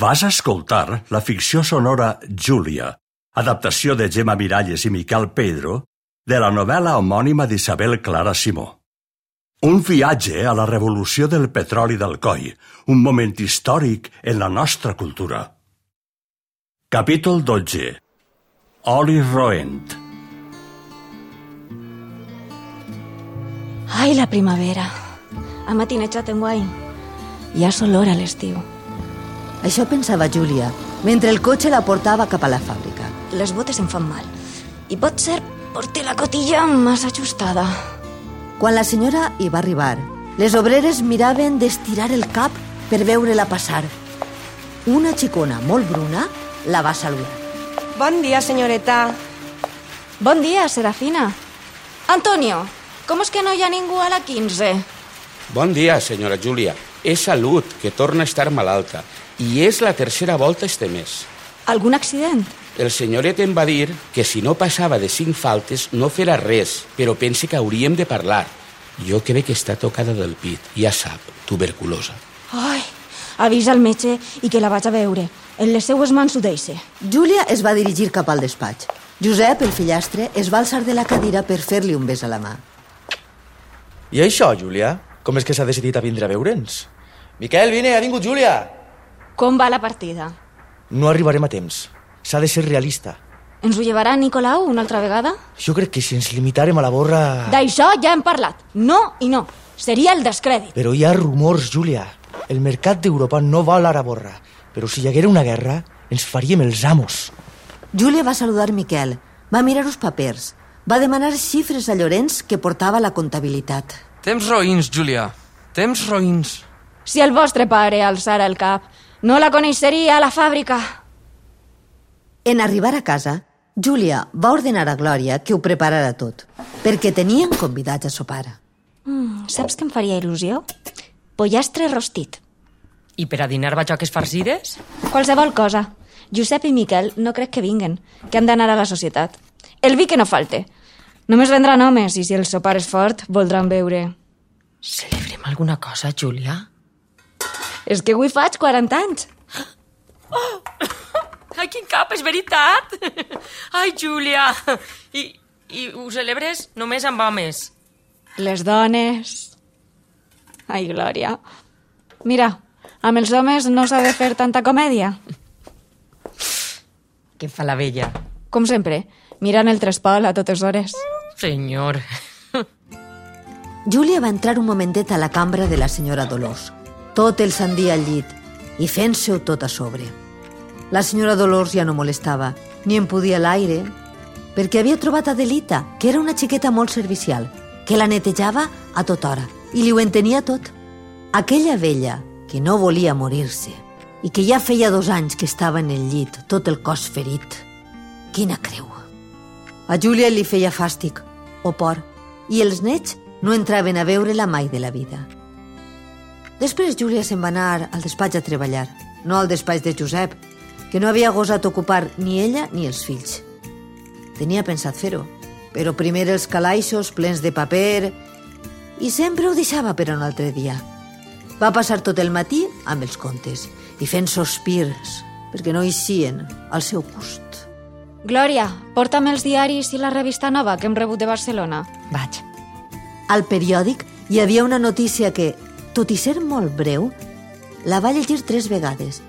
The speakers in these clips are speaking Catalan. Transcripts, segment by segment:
Vas escoltar la ficció sonora Júlia, adaptació de Gemma Miralles i Miquel Pedro, de la novel·la homònima d'Isabel Clara Simó. Un viatge a la revolució del petroli del coll, un moment històric en la nostra cultura. Capítol 12. Oli roent. Ai, la primavera. Ha matinejat en guai. Ja és olor a l'estiu. Això pensava Júlia, mentre el cotxe la portava cap a la fàbrica. Les botes em fan mal. I pot ser porti la cotilla massa ajustada. Quan la senyora hi va arribar, les obreres miraven d'estirar el cap per veure-la passar. Una xicona molt bruna la va saludar. Bon dia, senyoreta. Bon dia, Serafina. Antonio, com és que no hi ha ningú a la 15? Bon dia, senyora Júlia. És Salut, que torna a estar malalta. I és la tercera volta este mes. Algun accident? El senyoret em va dir que si no passava de cinc faltes no farà res, però pense que hauríem de parlar. Jo crec que està tocada del pit, ja sap, tuberculosa. Ai, avisa el metge i que la vaig a veure. En les seues mans ho deixe. Júlia es va dirigir cap al despatx. Josep, el fillastre, es va alçar de la cadira per fer-li un bes a la mà. I això, Júlia? Com és que s'ha decidit a vindre a veure'ns? Miquel, vine, ha vingut Júlia! Com va la partida? No arribarem a temps. S'ha de ser realista. Ens ho llevarà Nicolau una altra vegada? Jo crec que si ens limitàrem a la borra... D'això ja hem parlat. No i no. Seria el descrèdit. Però hi ha rumors, Júlia. El mercat d'Europa no vol ara borra. Però si hi haguera una guerra, ens faríem els amos. Júlia va saludar Miquel, va mirar els papers, va demanar xifres a Llorenç que portava la comptabilitat. Temps roïns, Júlia. Temps roïns. Si el vostre pare alçara el cap, no la coneixeria a la fàbrica. En arribar a casa, Júlia va ordenar a Glòria que ho preparara tot, perquè tenien convidats a sopar. Mm, saps què em faria il·lusió? Pollastre rostit. I per a dinar batxoques farcides? Qualsevol cosa. Josep i Miquel no crec que vinguen, que han d'anar a la societat. El vi que no falte. Només vendran homes i si el sopar és fort, voldran beure. Celebrem alguna cosa, Júlia? És que avui faig 40 anys. Oh! Ai, quin cap, és veritat! Ai, Júlia! I, I ho celebres només amb homes? Les dones... Ai, Glòria. Mira, amb els homes no s'ha de fer tanta comèdia. Què fa la vella? Com sempre, mirant el trespol a totes hores. Senyor... Júlia va entrar un momentet a la cambra de la senyora Dolors. Tot el sandia al llit i fent-se-ho tot a sobre. La senyora Dolors ja no molestava, ni en podia l'aire, perquè havia trobat Adelita, que era una xiqueta molt servicial, que la netejava a tota hora i li ho entenia tot. Aquella vella que no volia morir-se i que ja feia dos anys que estava en el llit, tot el cos ferit. Quina creu! A Júlia li feia fàstic, o por, i els nets no entraven a veure-la mai de la vida. Després Júlia se'n va anar al despatx a treballar, no al despatx de Josep, que no havia gosat ocupar ni ella ni els fills. Tenia pensat fer-ho, però primer els calaixos plens de paper i sempre ho deixava per un altre dia. Va passar tot el matí amb els contes i fent sospirs perquè no eixien al seu gust. Glòria, porta'm els diaris i la revista nova que hem rebut de Barcelona. Vaig. Al periòdic hi havia una notícia que, tot i ser molt breu, la va llegir tres vegades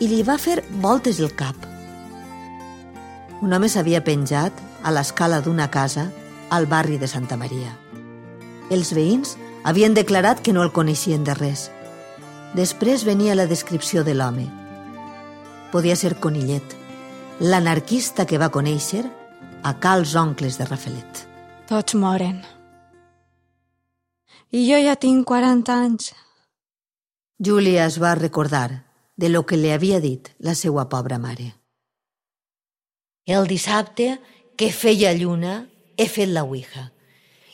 i li va fer voltes el cap. Un home s'havia penjat a l'escala d'una casa al barri de Santa Maria. Els veïns havien declarat que no el coneixien de res. Després venia la descripció de l'home. Podia ser Conillet, l'anarquista que va conèixer a cals oncles de Rafelet. Tots moren. I jo ja tinc 40 anys. Júlia es va recordar de lo que li havia dit la seva pobra mare. El dissabte, que feia lluna, he fet la ouija.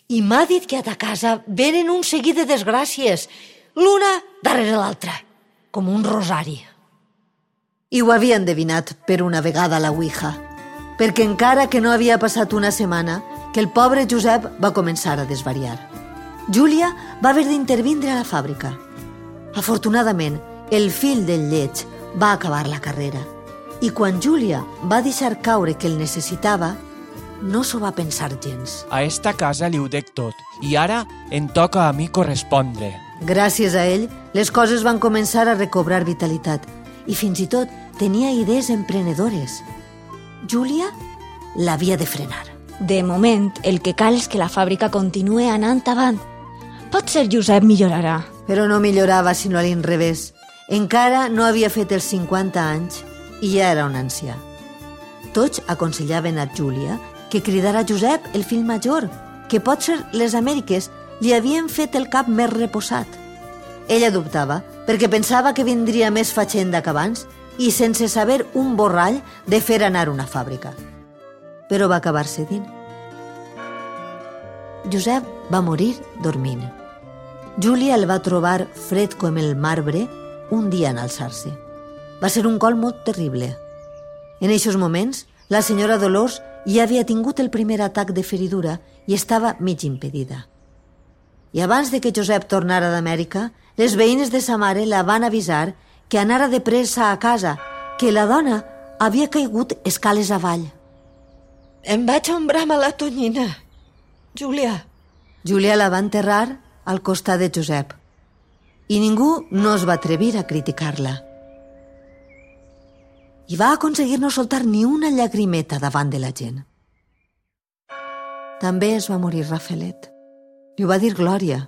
I m'ha dit que a ta casa venen un seguit de desgràcies, l'una darrere l'altra, com un rosari. I ho havia endevinat per una vegada la ouija, perquè encara que no havia passat una setmana, que el pobre Josep va començar a desvariar. Júlia va haver d'intervindre a la fàbrica. Afortunadament, el fill del lleig va acabar la carrera. I quan Júlia va deixar caure que el necessitava, no s'ho va pensar gens. A esta casa li ho dec tot i ara em toca a mi correspondre. Gràcies a ell, les coses van començar a recobrar vitalitat i fins i tot tenia idees emprenedores. Júlia l'havia de frenar. De moment, el que cal és que la fàbrica continue anant avant. Potser Josep millorarà. Però no millorava sinó a l'inrevés. Encara no havia fet els 50 anys i ja era un ancià. Tots aconsellaven a Júlia que cridara Josep, el fill major, que potser les Amèriques li havien fet el cap més reposat. Ella dubtava, perquè pensava que vindria més fatxenda que abans i sense saber un borrall de fer anar una fàbrica. Però va acabar cedint. Josep va morir dormint. Júlia el va trobar fred com el marbre un dia en alçar-se. Va ser un col molt terrible. En aquests moments, la senyora Dolors ja havia tingut el primer atac de feridura i estava mig impedida. I abans de que Josep tornara d'Amèrica, les veïnes de sa mare la van avisar que anara de pressa a casa, que la dona havia caigut escales avall. Em vaig ombrar a la tonyina. Júlia. Júlia la va enterrar al costat de Josep i ningú no es va atrevir a criticar-la. I va aconseguir no soltar ni una llagrimeta davant de la gent. També es va morir Rafelet. Li ho va dir Glòria.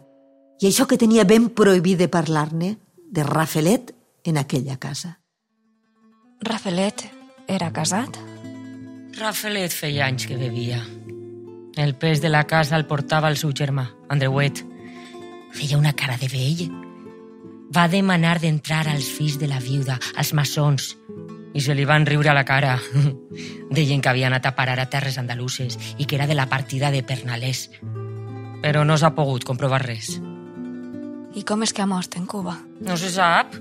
I això que tenia ben prohibit de parlar-ne, de Rafelet, en aquella casa. Rafelet era casat? Rafelet feia anys que bevia. El pes de la casa el portava el seu germà, Andreuet. Feia una cara de vell. Va demanar d'entrar als fills de la viuda, als maçons, i se li van riure a la cara. Deien que havia anat a parar a terres andaluses i que era de la partida de Pernalès. Però no s'ha pogut comprovar res. I com és que ha mort en Cuba? No se sap,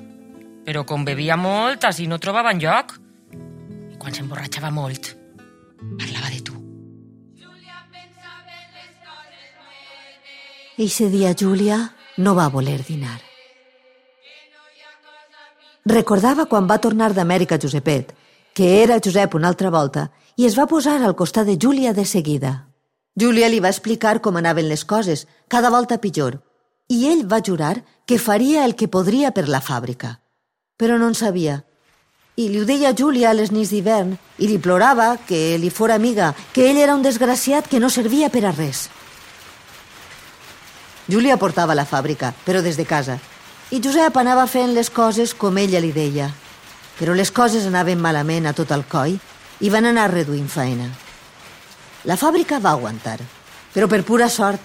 però com bevia molt, així no trobava lloc. I quan s'emborratxava molt, parlava de Eixe dia Júlia no va voler dinar. Recordava quan va tornar d'Amèrica Josepet, que era Josep una altra volta, i es va posar al costat de Júlia de seguida. Júlia li va explicar com anaven les coses, cada volta pitjor, i ell va jurar que faria el que podria per la fàbrica. Però no en sabia. I li ho deia a Júlia a les nits d'hivern, i li plorava que li fora amiga, que ell era un desgraciat que no servia per a res. Júlia portava la fàbrica, però des de casa, i Josep anava fent les coses com ella li deia. Però les coses anaven malament a tot el coll i van anar reduint faena. La fàbrica va aguantar, però per pura sort.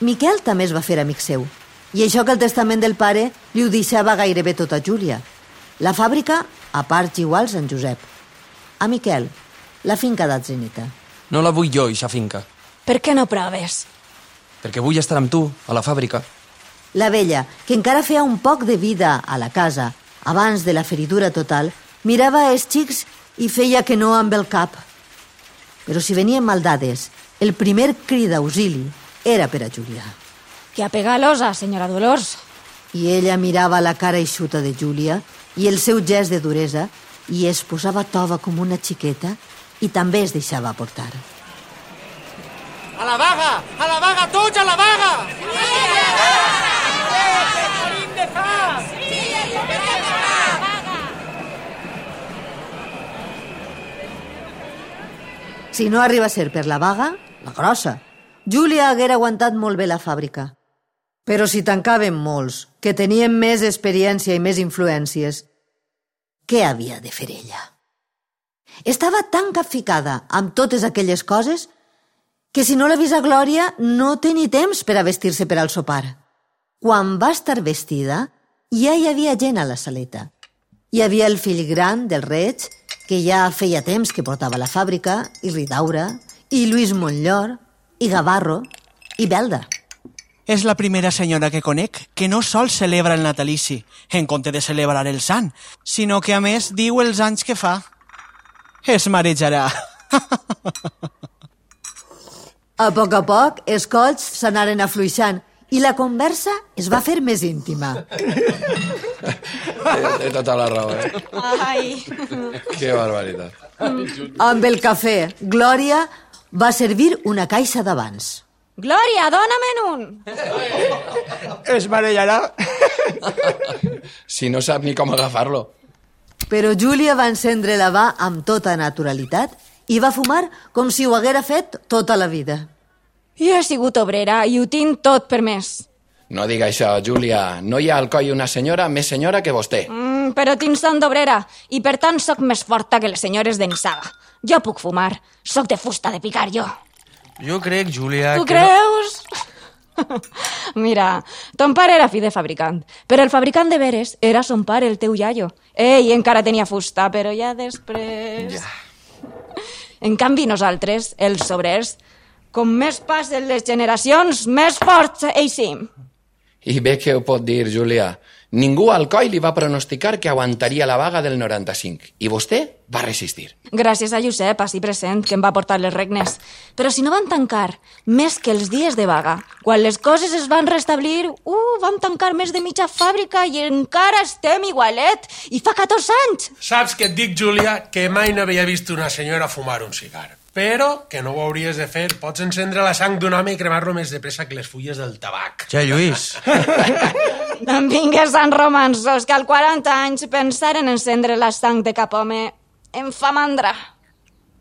Miquel també es va fer amic seu, i això que el testament del pare li ho deixava gairebé tot a Júlia. La fàbrica, a parts iguals, en Josep. A Miquel, la finca d'Atzeneta. No la vull jo, ixa finca. Per què no proves? Perquè vull estar amb tu, a la fàbrica. La vella, que encara feia un poc de vida a la casa, abans de la feridura total, mirava els xics i feia que no amb el cap. Però si venien maldades, el primer crit d'auxili era per a Júlia. Que a pegar l'osa, senyora Dolors. I ella mirava la cara eixuta de Júlia i el seu gest de duresa i es posava tova com una xiqueta i també es deixava portar. A la vaga! A la vaga! Tots a la vaga! Morim de fam! Si no arriba a ser per la vaga, la grossa, Júlia haguera aguantat molt bé la fàbrica. Però si tancaven molts, que tenien més experiència i més influències, què havia de fer ella? Estava tan capficada amb totes aquelles coses que si no l'avisa Glòria no té ni temps per a vestir-se per al sopar. Quan va estar vestida, ja hi havia gent a la saleta. Hi havia el fill gran del reig, que ja feia temps que portava la fàbrica, i Ridaura, i Lluís Montllor, i Gavarro, i Belda. És la primera senyora que conec que no sol celebra el natalici, en compte de celebrar el sant, sinó que a més diu els anys que fa. Es marejarà. A poc a poc, els colls s'anaren afluixant i la conversa es va fer més íntima. Té tota la raó, eh? Ai. Que barbaritat. Amb el cafè, Glòria va servir una caixa d'abans. Glòria, dóna'm un! Es marellarà. Si no sap ni com agafar-lo. Però Júlia va encendre la va amb tota naturalitat i va fumar com si ho haguera fet tota la vida. Jo he sigut obrera i ho tinc tot per més. No diga això, Júlia. No hi ha al coll una senyora més senyora que vostè. Mm, però tinc son d'obrera i per tant sóc més forta que les senyores d'Ensaga. Jo puc fumar. Sóc de fusta de picar, jo. Jo crec, Júlia, Tu que... creus? Mira, ton pare era fill de fabricant, però el fabricant de veres era son pare, el teu iaio. Ell encara tenia fusta, però ja després... Ja. En canvi, nosaltres, els obrers, com més passen les generacions, més forts eixim. I bé que ho pot dir, Júlia. Ningú al coll li va pronosticar que aguantaria la vaga del 95 i vostè va resistir. Gràcies a Josep, així present, que em va portar les regnes. Però si no van tancar més que els dies de vaga, quan les coses es van restablir, uh, vam tancar més de mitja fàbrica i encara estem igualet. I fa 14 anys. Saps que et dic, Júlia, que mai no havia vist una senyora fumar un cigar. Però que no ho hauries de fer. Pots encendre la sang d'un home i cremar-lo més de pressa que les fulles del tabac. Ja, Lluís. No em vingues Sant romansos, que al 40 anys pensar en encendre la sang de cap home em fa mandra.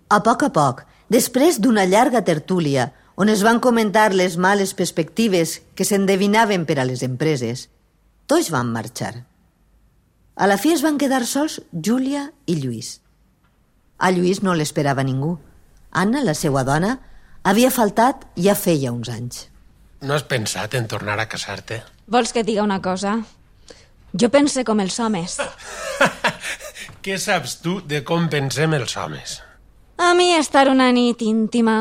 A poc a poc, després d'una llarga tertúlia, on es van comentar les males perspectives que s'endevinaven per a les empreses, tots van marxar. A la fi es van quedar sols Júlia i Lluís. A Lluís no l'esperava ningú. Anna, la seva dona, havia faltat ja feia uns anys. No has pensat en tornar a casar-te? Vols que et diga una cosa? Jo pense com els homes. Què saps tu de com pensem els homes? A mi estar una nit íntima,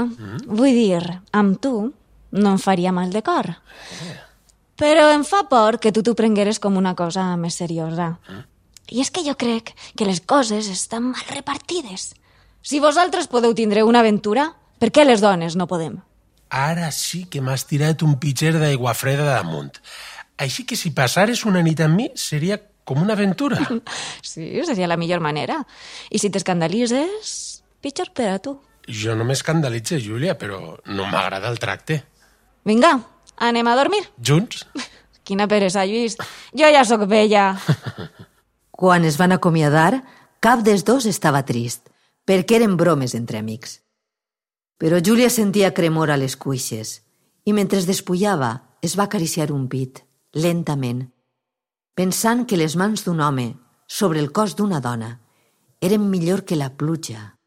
vull dir, amb tu, no em faria mal de cor. Però em fa por que tu t'ho prengueres com una cosa més seriosa. I és que jo crec que les coses estan mal repartides. Si vosaltres podeu tindre una aventura, per què les dones no podem? Ara sí que m'has tirat un pitxer d'aigua freda damunt. Així que si passares una nit amb mi, seria com una aventura. Sí, seria la millor manera. I si t'escandalitzes, pitjor per a tu. Jo no m'escandalitze, Júlia, però no m'agrada el tracte. Vinga, anem a dormir. Junts? Quina peresa, Lluís. Jo ja sóc vella. Quan es van acomiadar, cap dels dos estava trist, perquè eren bromes entre amics. Però Júlia sentia cremor a les cuixes i mentre es despullava es va acariciar un pit, lentament, pensant que les mans d'un home sobre el cos d'una dona eren millor que la pluja.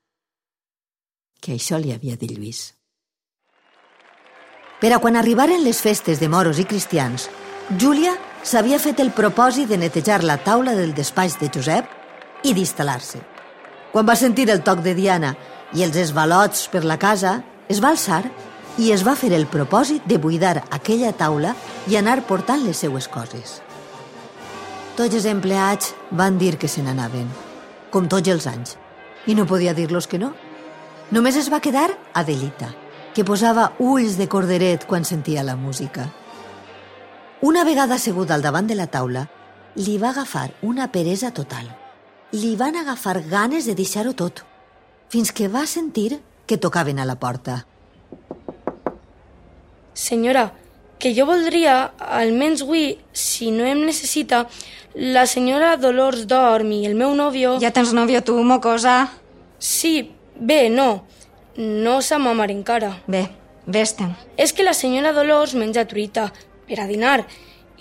Que això li havia dit Lluís. Per a quan arribaren les festes de moros i cristians, Júlia s'havia fet el propòsit de netejar la taula del despatx de Josep i d'instal·lar-se. Quan va sentir el toc de Diana i els esvalots per la casa, es va alçar i es va fer el propòsit de buidar aquella taula i anar portant les seues coses. Tots els empleats van dir que se n'anaven, com tots els anys, i no podia dir-los que no. Només es va quedar Adelita, que posava ulls de corderet quan sentia la música. Una vegada asseguda al davant de la taula, li va agafar una peresa total. Li van agafar ganes de deixar-ho tot, fins que va sentir que tocaven a la porta. Senyora, que jo voldria, almenys avui, si no em necessita, la senyora Dolors dorm i el meu nòvio... Ja tens nòvio tu, mocosa? Sí, bé, no. No s'ha mamar encara. Bé, vés-te'n. És que la senyora Dolors menja truita per a dinar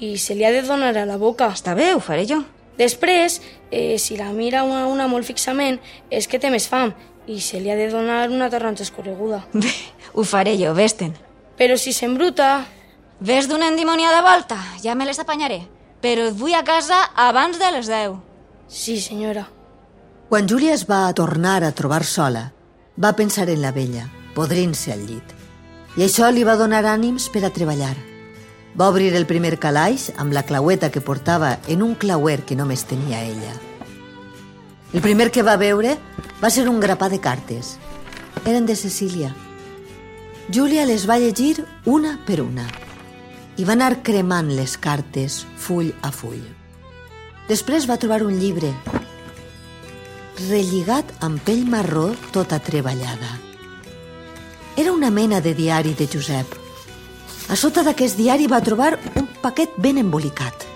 i se li ha de donar a la boca. Està bé, ho faré jo. Després, eh, si la mira una, una molt fixament, és que té més fam i se li ha de donar una taronja escorreguda. Bé, ho faré jo, vés-te'n. Però si s'embruta... Ves d'una endimoniada volta, ja me les apanyaré. Però et vull a casa abans de les 10. Sí, senyora. Quan Júlia es va tornar a trobar sola, va pensar en la vella, podrint-se al llit. I això li va donar ànims per a treballar. Va obrir el primer calaix amb la claueta que portava en un clauer que només tenia ella. El primer que va veure va ser un grapà de cartes. Eren de Cecília. Júlia les va llegir una per una. i va anar cremant les cartes full a full. Després va trobar un llibre relligat amb pell marró tota treballada. Era una mena de diari de Josep. A sota d'aquest diari va trobar un paquet ben embolicat.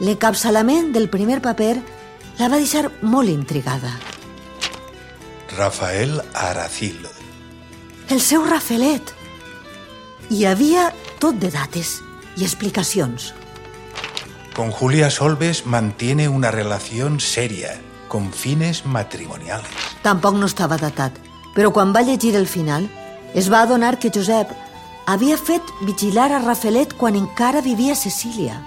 L'encapçalament del primer paper la va deixar molt intrigada. Rafael Aracil. El seu Rafelet. Hi havia tot de dates i explicacions. Con Julia Solves mantiene una relación seria, con fines matrimoniales. Tampoc no estava datat, però quan va llegir el final es va adonar que Josep havia fet vigilar a Rafelet quan encara vivia a Cecília.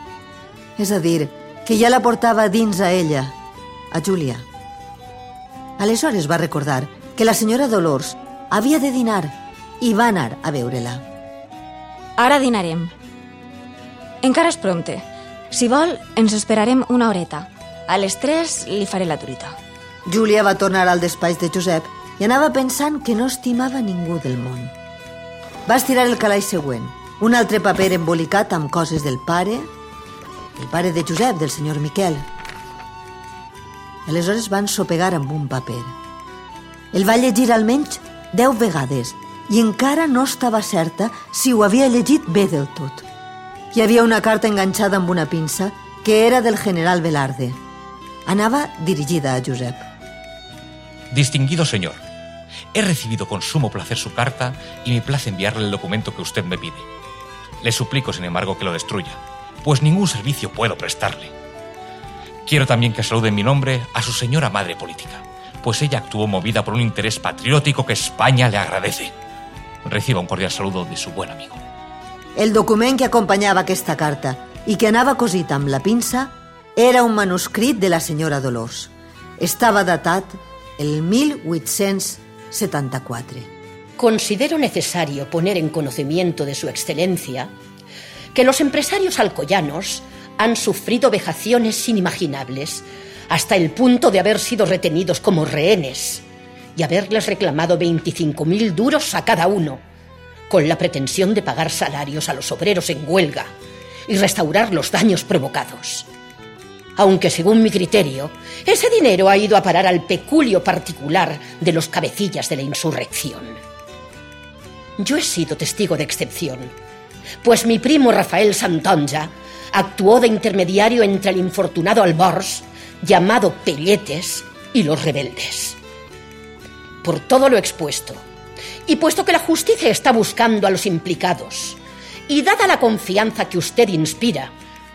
És a dir, que ja la portava dins a ella, a Júlia. Aleshores va recordar que la senyora Dolors havia de dinar i va anar a veure-la. Ara dinarem. Encara és prompte. Si vol, ens esperarem una horeta. A les 3 li faré la truita. Júlia va tornar al despatx de Josep i anava pensant que no estimava ningú del món. Va estirar el calaix següent, un altre paper embolicat amb coses del pare, el pare de Josep, del senyor Miquel. Aleshores van sopegar amb un paper. El va llegir almenys deu vegades i encara no estava certa si ho havia llegit bé del tot. Hi havia una carta enganxada amb una pinça que era del general Velarde. Anava dirigida a Josep. Distinguido señor, he recibido con sumo placer su carta y me place enviarle el documento que usted me pide. Le suplico, sin embargo, que lo destruya, pues ningún servicio puedo prestarle. Quiero también que salude en mi nombre a su señora madre política, pues ella actuó movida por un interés patriótico que España le agradece. Reciba un cordial saludo de su buen amigo. El document que acompanyava aquesta carta i que anava cosit amb la pinça era un manuscrit de la senyora Dolors. Estava datat el 1874. Considero necesario poner en conocimiento de su excelencia que los empresarios alcoyanos han sufrido vejaciones inimaginables hasta el punto de haber sido retenidos como rehenes y haberles reclamado 25.000 duros a cada uno, con la pretensión de pagar salarios a los obreros en huelga y restaurar los daños provocados. Aunque según mi criterio, ese dinero ha ido a parar al peculio particular de los cabecillas de la insurrección. Yo he sido testigo de excepción, pues mi primo Rafael Santonja actuó de intermediario entre el infortunado Albors, llamado Pelletes, y los rebeldes. Por todo lo expuesto, y puesto que la justicia está buscando a los implicados, y dada la confianza que usted inspira,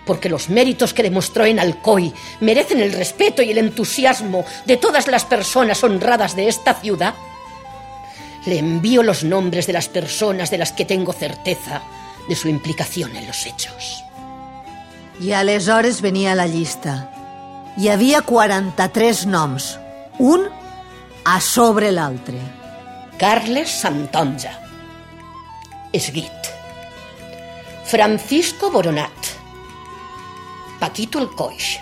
porque los méritos que demostró en Alcoy merecen el respeto y el entusiasmo de todas las personas honradas de esta ciudad, le envío los nombres de las personas de las que tengo certeza de su implicación en los hechos. I aleshores venia la llista. Hi havia 43 noms, un a sobre l'altre. Carles Santonja. Esguit. Francisco Boronat. Paquito el Coix.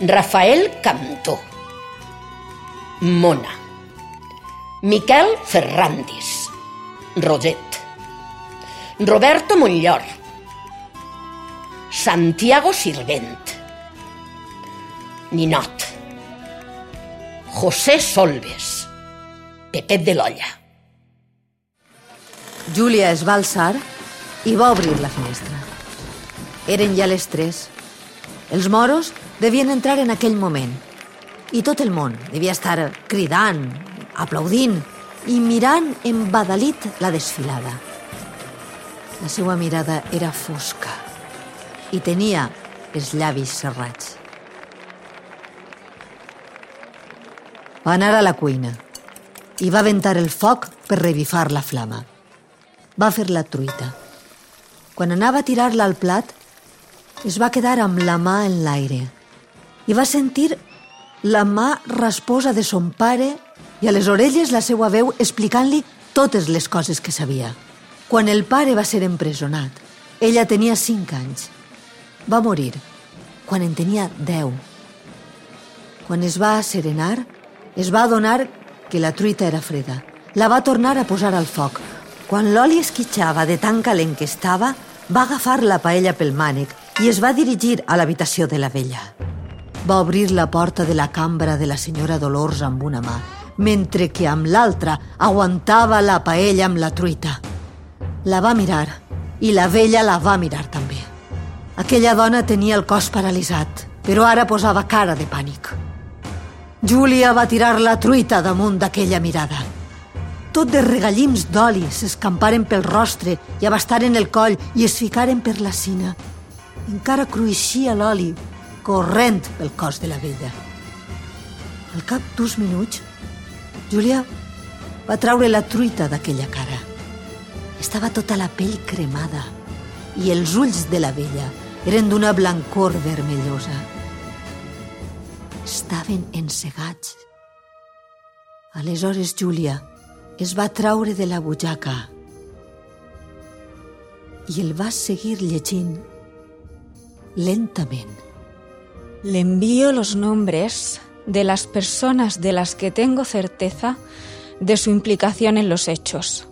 Rafael Cantó. Mona. Miquel Ferrandis. Roget. Roberto Montllor. Santiago Sirvent. Ninot. José Solves. Pepet de l'Olla. Júlia es va alçar i va obrir la finestra. Eren ja les tres. Els moros devien entrar en aquell moment. I tot el món devia estar cridant, aplaudint i mirant embadalit la desfilada. La seva mirada era fosca i tenia els llavis serrats. Va anar a la cuina i va aventar el foc per revifar la flama. Va fer la truita. Quan anava a tirar-la al plat, es va quedar amb la mà en l'aire i va sentir la mà rasposa de son pare i a les orelles la seva veu explicant-li totes les coses que sabia. Quan el pare va ser empresonat, ella tenia cinc anys. Va morir quan en tenia deu. Quan es va serenar, es va adonar que la truita era freda. La va tornar a posar al foc. Quan l'oli esquitxava de tan calent que estava, va agafar la paella pel mànec i es va dirigir a l'habitació de la vella. Va obrir la porta de la cambra de la senyora Dolors amb una mà, mentre que amb l'altra aguantava la paella amb la truita. La va mirar i la vella la va mirar també. Aquella dona tenia el cos paralitzat, però ara posava cara de pànic. Júlia va tirar la truita damunt d'aquella mirada. Tot de regallims d'oli s'escamparen pel rostre i abastaren el coll i es ficaren per la cina. Encara cruixia l'oli, corrent pel cos de la vella. Al cap d'uns minuts, Júlia va traure la truita d'aquella cara. Estava tota la pell cremada i els ulls de la vella eren d'una blancor vermellosa. Estaven encegats. Aleshores, Júlia es va traure de la butxaca i el va seguir llegint lentament. Le envío los nombres de las personas de las que tengo certeza de su implicación en los hechos.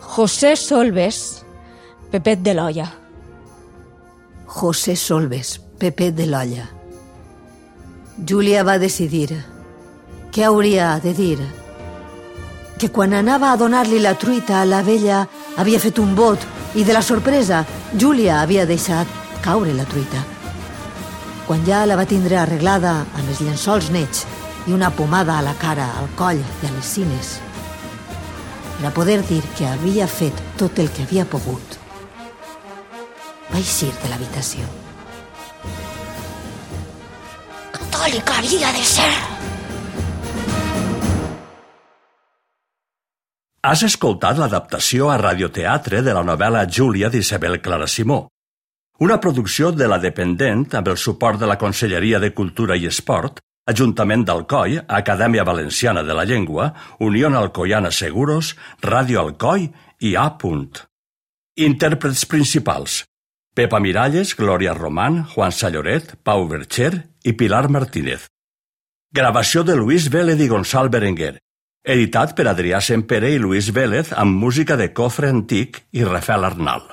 José Solves, Pepet de l'Olla. José Solves, Pepet de l'Olla. Júlia va decidir què hauria de dir. Que quan anava a donar-li la truita a la vella havia fet un bot i de la sorpresa Júlia havia deixat caure la truita. Quan ja la va tindre arreglada amb els llençols nets i una pomada a la cara, al coll i a les cines, per a poder dir que havia fet tot el que havia pogut, va eixir de l'habitació. Catòlica havia de ser. Has escoltat l'adaptació a radioteatre de la novel·la Júlia d'Isabel Clara Simó, una producció de la Dependent amb el suport de la Conselleria de Cultura i Esport, Ajuntament d'Alcoi, Acadèmia Valenciana de la Llengua, Unió Alcoiana Seguros, Ràdio Alcoi i A. Intèrprets principals. Pepa Miralles, Glòria Román, Juan Salloret, Pau Bercher i Pilar Martínez. Gravació de Luis Vélez i Gonçal Berenguer. Editat per Adrià Sempere i Luis Vélez amb música de Cofre Antic i Rafael Arnal.